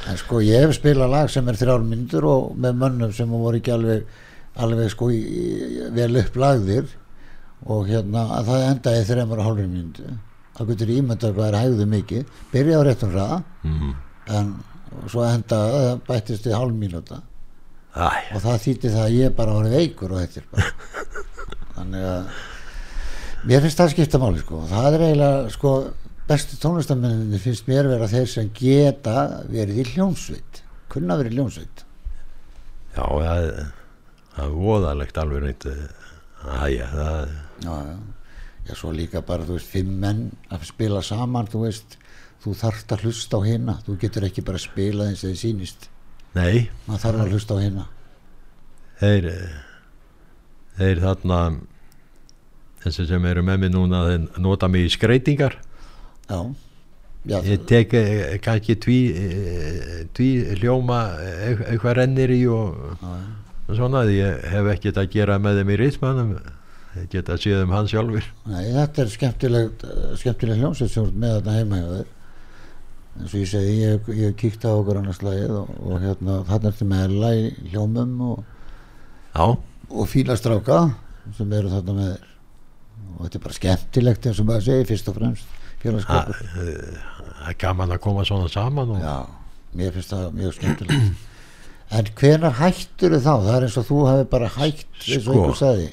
En sko ég hef spilað lag sem er þrjár myndur og með mönnum sem voru ekki alveg, alveg sko í, í, vel upplagðir. Og hérna að það endaði þreymur og hálfur myndu. Það getur ímyndað hvað er hægðu mikið, byrja á réttum hraða, mm, en svo enda það bættist við hálf mínúta. Æ, og það þýtti það að ég bara var veikur og þetta er bara. Þannig að mér finnst það skipta máli sko. Það er eiginlega sko bestu tónlistamenninni finnst mér vera þeir sem geta verið í hljómsveit kunna verið í hljómsveit. Já, það, er voðalegt alveg reynd Æja, það já, já. já, svo líka bara þú veist fimm menn að spila saman þú veist, þú þarft að hlusta á hina þú getur ekki bara að spila eins og þið sýnist. Nei, maður þarf að hlusta á hina. Þeir þeir þarna þessi sem eru með mig núna þeir nota mig í skreitingar já, já ég tek eh, kannski tví, eh, tví hljóma eh, eitthvað rennir í og, og svona ég hef ekkert að gera með þeim í ritmannum ég get að séð um hann sjálfur. Nei, þetta er skemmtilegt skemmtileg hljómsveit sem þú ert með þetta þér. Eins og ég segi, ég, ég kíkti á okkur annars lagið og, og hérna þarna ertu með í hljómum og, já, og fíla stráka sem eru þarna með og þetta er bara skemmtilegt eins og maður segir fyrst og fremst félagskapur það er gaman að koma svona saman og, Já, mér finnst það mjög skemmtilegt. En hvenar hættur þá? Það er eins og þú hefði bara hætt eins og Sko. einhver sagði.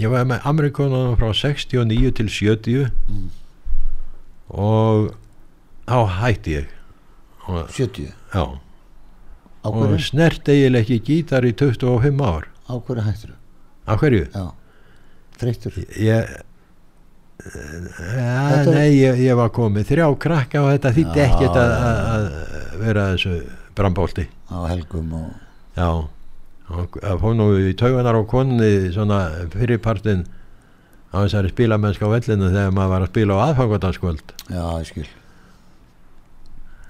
Ég var með Amerikunum frá 69 til 70 Mm. og þá hætti ég. Og, 70 já, Á og snert eiginlega ekki gítar í 25 ár. Á hverju hættur af hverju? Já, þreyttur? Ég ja, er- nei, ég, ég var komið þrjá krakka og þetta þýtti ekkert að, að, að vera þessu brambólti. Á helgum og já. Og að fór nú í tauganar á konni svona fyrirpartin á þessari spílamennska á vellinu þegar maður var að spila á aðfangadagskvöld. Já, ég skil.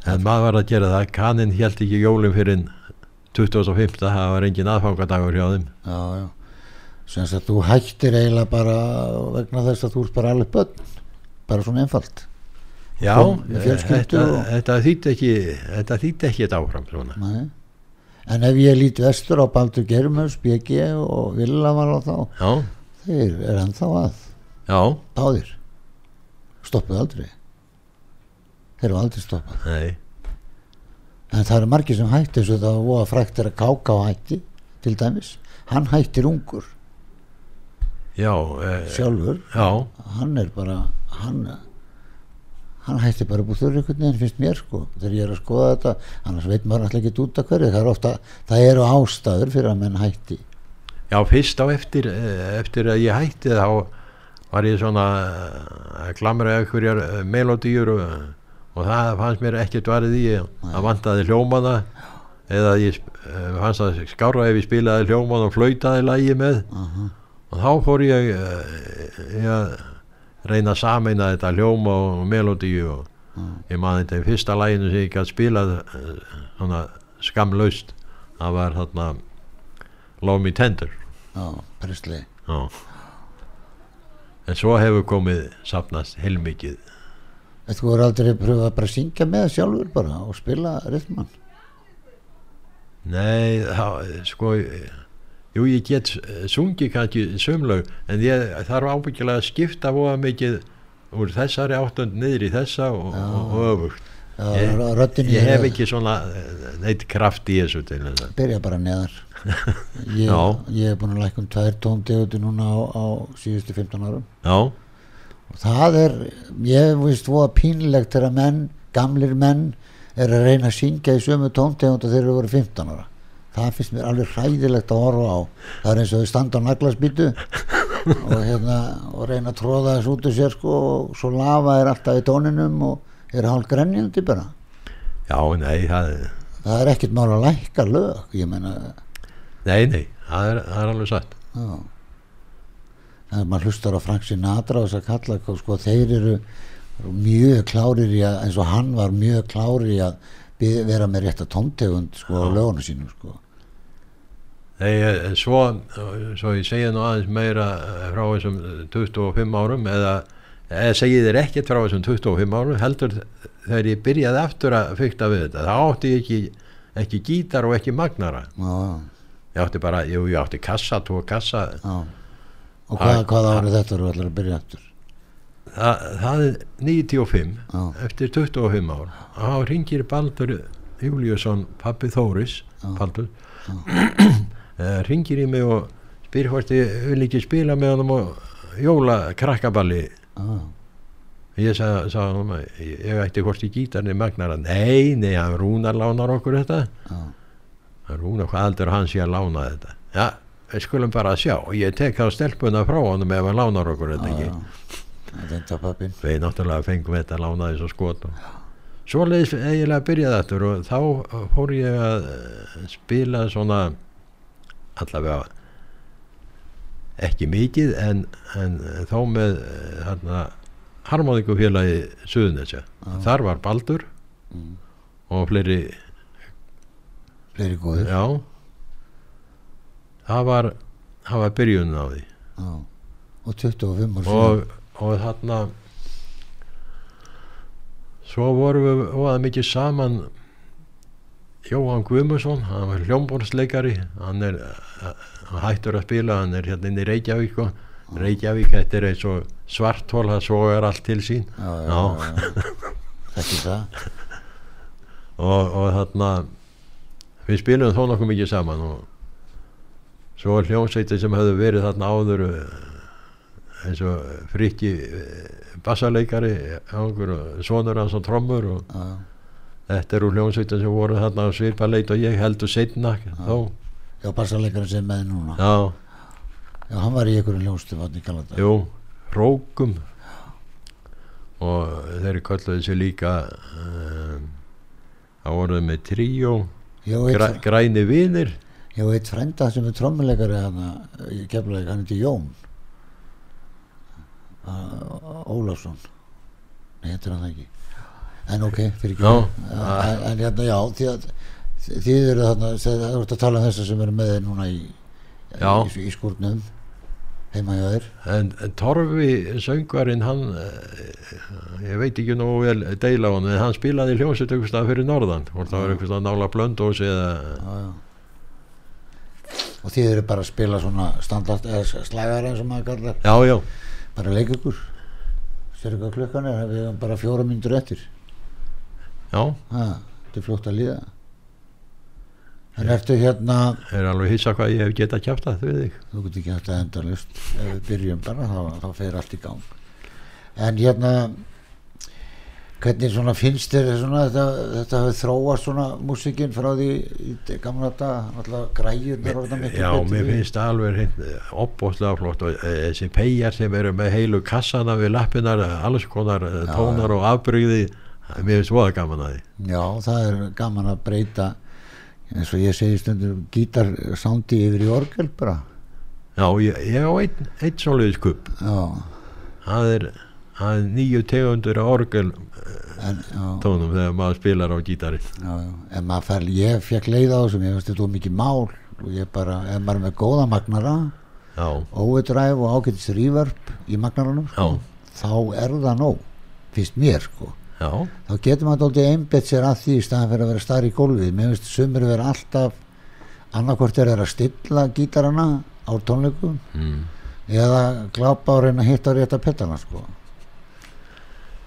En maður var að gera það. Kaninn held ekki jólum fyrir 2005 það var engin aðfangadagur hjá þeim. Já, já sem að þú hættir eiginlega bara vegna þess að þú ert bara alveg börn bara svona einfalt. Já, fjölskyldu þetta, og- þetta þýtti ekki þetta þýtti ekki þetta áfram svona. Nei. en ef ég lít vestur á Baldur Germus, BG og Villa var á þá já, þeir er ennþá að. Já, báðir. Stoppuð aldrei. Þeir eru aldrei stoppað. Nei. En það eru margir sem hætti eins og það var voða frækt er að káka á hætti til dæmis. Hann hættir ungur já, eh, sjálfur? já, hann er bara hann, hann hætti bara búið þurr einhvern veginn finnst mér sko þegar ég er að skoða þetta. Annars veit maður alltaf ekki út af hverju. Það, er eru ástæður fyrir að menn hætti. Já, fyrst á eftir eh, eftir að ég hætti þá var ég svona eh, að klamra einhverjar eh, melodíur og, og það fannst mér ekkert varðið í. Að vantaði hljómana eða ég fannst að skára ef ég spilaði hljóman og flautaði lægi með. Aha. Og þá fór ég, eh, ég að reyna að sameina þetta hljóma og melodíu og ég maður þetta í fyrsta læginu sem ég gæti spilað eh, svona skamlaust það var þarna Love Me Tender. Já, Presley Já. en svo hefur komið safnast heilmikið. Þú voru aldrei að pröfa að bara syngja með sjálfur bara og spila rithman? Nei, það, sko jú, ég get eh, sungið kannski sömlaug en ég þarf ábyggilega að skipta voða mikið úr þessari áttund niður í þessa og, og, og öfugt. Ég- Röddin ég hef ekki svona eh, neitt kraft í þessu til þess að Byrja bara neðar. Ég, Já. ég hef búin að lækka um tvær tóndeguti núna á, á síðustu 15 árum. Já, og það er, ég veist voða pínlegt þegar menn, gamlir menn er að reyna að syngja í sömu tóntegund og þeir eru voru 15 ára það finnst mér alveg hræðilegt að horfa á. Það er eins og þau standa á naglasbítu og hérna og reyna að tróða þess út úr sér sko og svo lafa er alltaf í tóninum og er hálf grenjandi bara. Já, nei það, það er ekkert mál að lækka lög meina, nei, nei það er, það er alveg satt. Já. Þegar maður hlustar á Frank Sinatra og þess að kalla sko, þeir eru mjög klárir í að eins og hann var mjög klárir í að vera með rétta tóntegund sko á Já. lögunum sínum sko Nei, eh, svo, svo ég segja nú aðeins meira eh, frá þessum eh, 25 árum eða, eða segið þér ekkert frá þessum 25 árum heldur þegar ég byrjaði aftur að fykta við þetta þá átti ég ekki, ekki gítar og ekki magnara. Já, ég átti bara, jú, ég átti kassa, tvo kassa. Já. og hvað, hvað árið þetta eru allir að byrja aftur? Það, það er 95 Já. eftir 25 ár. Þá ringir Baldur Júliusson pappi Þóris Já. Baldur ringir í mig og spyr hvort ég vil ekki spila með honum og jóla krakkaballi já, ég sagði, sagði honum að ég ég ætti hvort í gítarni magnara. Nei, nei, hann Rúnar lánar okkur þetta. Já, hann Rúnar hvað aldur hann sé að lána þetta? Já, við skulum bara sjá. Og ég tek þá stelpuna frá honum ef hann lánar okkur þetta já, ekki við náttúrulega fengum þetta lánaði svo skot og svoleiðis eiginlega byrjaði þetta og þá fór ég að eh, spila svona allavega ekki mikið en, en þó með eh, þarna harmoníkufélagi Suðunesja þar var Baldur Mm. og fleiri Fleiri góður já það var það var byrjunin á því Já. Og 25 ár og, og þarna svo vorum við óða mikið saman Jóhann Guðmusson hann var hljómborðsleikari hann er hann hættur að spila hann er hérna inn í Reykjavík og Reykjavík þetta er eins og svarthól það svo er allt til sín. Já. Þekki það. Og, og þarna við spilum þó nokkuð mikið saman og svo er hljómsveitir sem hefðu verið þarna áður eh, eins og frikki bassaleikari okkur, og sonur hans og trommur og Já, þetta eru hljómsveitir sem voru þarna á svipa leit og ég heldur setna þó, já bassarleikarinn sem með núna. Já, Já, hann var í einhverjum ljóstu vatni kallar jú rókum og þeir kölluðu sér líka um, það voruð með tríó. Já, græ, græni vinir. Já, eitt frænda sem er trommuleikari hann í keflaðik, hann heiti Jón. Ólafsson. Nei, heitir hann ekki En ok, fyrir ekki. En, en hérna, já því að þið eru þarna, það er að tala um þessa sem eru með þér núna í, í, í skúrnum heima hjá þér. En, en Torfi söngvarinn hann eh, ég veit ekki nú vel deila á hann en hann spilaði hljómsveit einhvers stað fyrir norðan. Hvort það var einhvers stað nála blöndós eða já, já. og þið eru bara að spila svona standart eða slagar eins og maður kallar. Já já, bara leik ykkur sér hvað klukkan er, við erum bara fjóra myndur eftir þetta er fljótt að líða. En ertu hérna er alveg hissa hvað ég hef kjáftað við þig? Þú getur ekki hægt að enda lust ef við byrjum bara, þá, þá fer allt í gang. En hérna hvernig svona finnst þér svona þetta, þetta hafi þróast svona músikinn frá því í gamla alltaf græjur já, mér finnst það alveg hreint opbóðslega flott og eh, þessi peyjar sem eru með heilu kassana við lappinar, alls konar eh, Já, tónar og afbrygði mér finnst voða gaman að því. Já, það er gaman að breyta eins og ég segi stundum gítarsándi yfir í orgel bara. Já, ég, ég á einn ein svoleiðis kupp það er, það er nýju tegundur orgel en tónum þegar maður spilar á gítari já, já. en maður fer, ég fekk leið á þessum ég veist þetta mikið mál. Og ég bara, ef maður er með góða magnara overdrive og ágætis reverb í magnaranum sko, þá er það nóg finnst mér sko já, þá getur maður dálítið einbett sér að því í staðan fyrir að vera starri í gólfið. Mér finnst sumir vera alltaf annarkvort er þeir að stilla gítarana á tónleikum mm. eða glápa og reyna að hitta á rétta petana sko.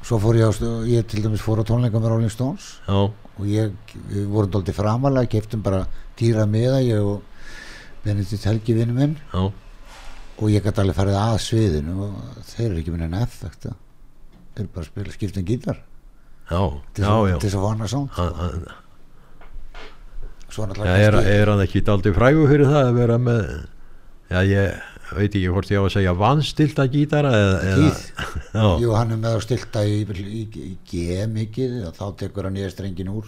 Svo fór ég á ég til dæmis fór á tónleika með Rolling Stones já, og ég, við vorum dálítið framalega keftum bara dýra miða ég og Benedikt Helgi vinnu minn. Já, og ég gæti alveg farið að sviðinu og þeir eru ekki með neina effekta þeir eru bara að spila skiptum gítar til já, þess já. að- til þess að vana náttúrulega er, er hann ekki daldi frægu fyrir það að vera með já ég veit ekki hvort ég á að segja vannstilta gítara eða, eða Jú, hann er með að stilta í, í, í G mikið og þá tekur hann nýja strengin úr.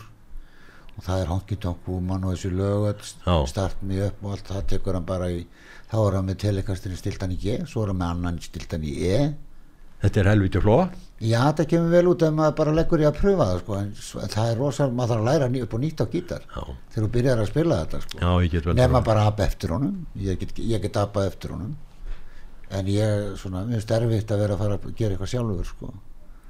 Og það er Honky Tonk Woman og þessu lög start me up og allt það tekur hann bara í þá er hann með telekastinni stiltan í G svo er hann með annan stiltan í E. Þetta er helviti flóa Já, þetta kemur vel út ef maður bara leggur í að pröfa það sko, en það er rosalega, maður þarf að læra upp og nýtt á gítar já, þegar þú byrjar að spila þetta sko. já, ég get vel nema trúað. bara að eftir honum ég get, ég get appað eftir honum en ég, svona, mér finnst erfitt að vera að fara að gera eitthvað sjálfur sko.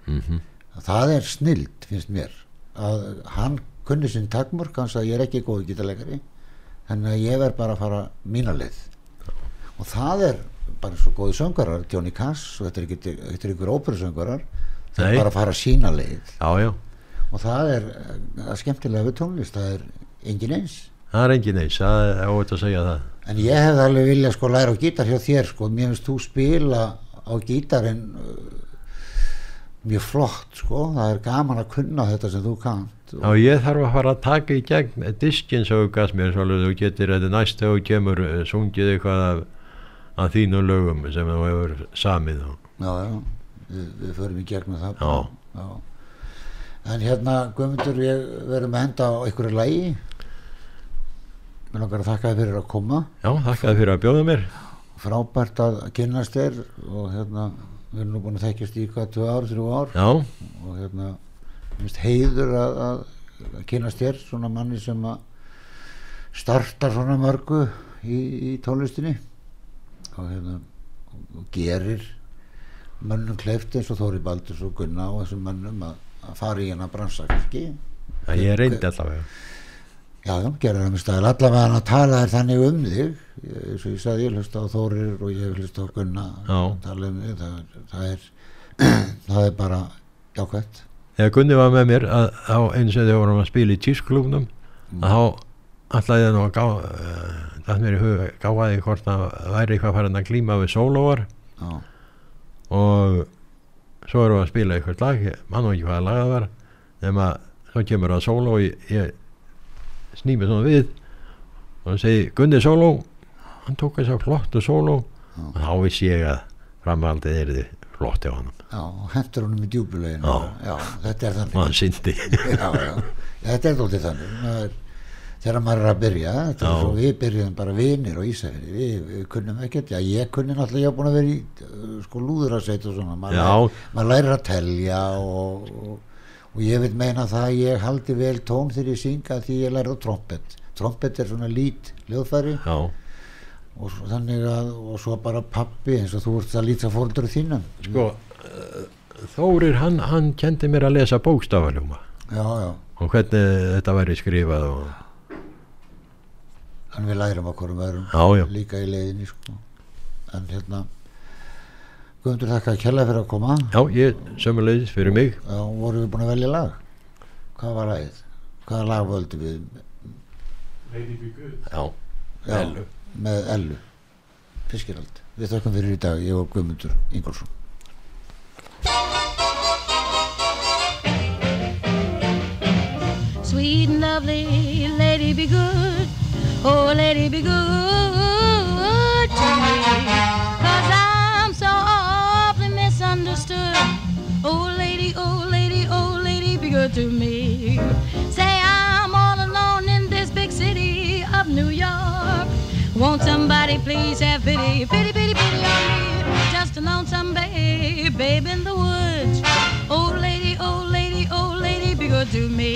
Mhm. það er snild, finnst mér að hann kunni sinn takmörk hann sagði ég er ekki góð gítarleikari að ég verð bara að fara mína leið og það er bara svo góði söngarar Johnny Cass og þetta er ykkur óperusöngarar það er bara að fara sína leið. Já, já, og það er, það er skemmtilega við tónlist það er engin eins. Það er engin eins það er óvægt að segja það. En ég hefði alveg viljað sko læra á gítar hjá þér sko, mér finnst þú spila á gítarinn uh, mjög flott sko, það er gaman að kunna þetta sem þú kannt. Já, ég þarf að fara að taka í gegn diskin sem þú gafst mér, svolítið þú getur þetta næst þú kemur eh, sungið eitthvað af, af þínu lögum sem þú hefur samið já, já, við, við förum í gegnum það Já. já. en hérna Guðmundur, ég verðum að henda á einhverju lægi mér langar að þakka þér fyrir að koma Já, þakkaði fyrir að bjóða mér. frábært að kynnast þér og hérna, við erum nú búin að þekkjast í hvað, tvö ár, þrjú ár Já, og hérna mér finnst heiður að, að, að kynast þér svona manni sem að startar svona mörgu í, í tónlistinni hérna og, gerir mönnum kleift eins og Þóri Baldurs og Gunna og þessum mönnum að, að fara í hennar bransa kannski já ég reyndi allavega. já, já, gerir það með staðil allavega hann að tala þér þannig um þig. Eins og ég sagði, ég hlusta á Þórir og ég hlusta á Gunna um þig. Það, það er það er bara jákvæmt Þegar Gunni var með mér að, á eins og þegar vorum að spila í tísklúknum að þá ætlaði ég nú að gá, það mér í hug, gáði hvort að væri eitthvað farin að glíma við sólóar já, og svo erum við að spila eitthvað lag, ég man nú ekki hvaða lag það var nema svo kemur það sóló og ég, ég sný mig svona við og hann segi Gunni sóló. Hann tók þess að flottu sóló Já. og þá vissi ég að framhaldið er þið flott hjá hann og hendur honum í djúbuleginu Já. þetta er og hann syndi já, já, þetta er þóttið þannig. Það er, þegar maður er að byrja er við byrjuðum bara vinir og ísæri við, við kunnum ekkert, já ég kunni náttúrulega ég hef búin að vera í uh, sko lúðurasveit og svona. Maður, lærir, maður lærir að telja og, og, og ég vil meina það að ég haldi vel tón þegar ég synga því ég læri á trompet. Trompet er svona lít hljóðfæri. Já, og svo, þannig að og svo bara pappi eins og þú ert að líta fóreldur þínum. Sko uh, Þórir hann, hann kendi mér að lesa bókstafaljóma. Og hvernig þetta væri skrifað og þannig við lærum okkur um öðrum já, já, líka í leiðinni sko. en hérna Guðmundur þakka að kella fyrir að koma. Já, ég sömulegis fyrir mig. Já, vorum við búin að velja lag? Hvað var lagið? hvaða lag völdum við? Já, Já, Ellu. með Ellu. Fiskirald. Við þakkum fyrir í dag, ég og Guðmundur Ingolfsson Sweet and lovely lady be good. Oh, lady be good to me. Cause I'm so awfully misunderstood. Oh, lady, oh, lady, oh, lady be good to me. Say I'm all alone in this big city of New York. Won't somebody please have pity, pity, pity, pity on me? Just a lonesome babe, babe in the woods. Oh, lady, oh, lady, oh, lady, be good to me.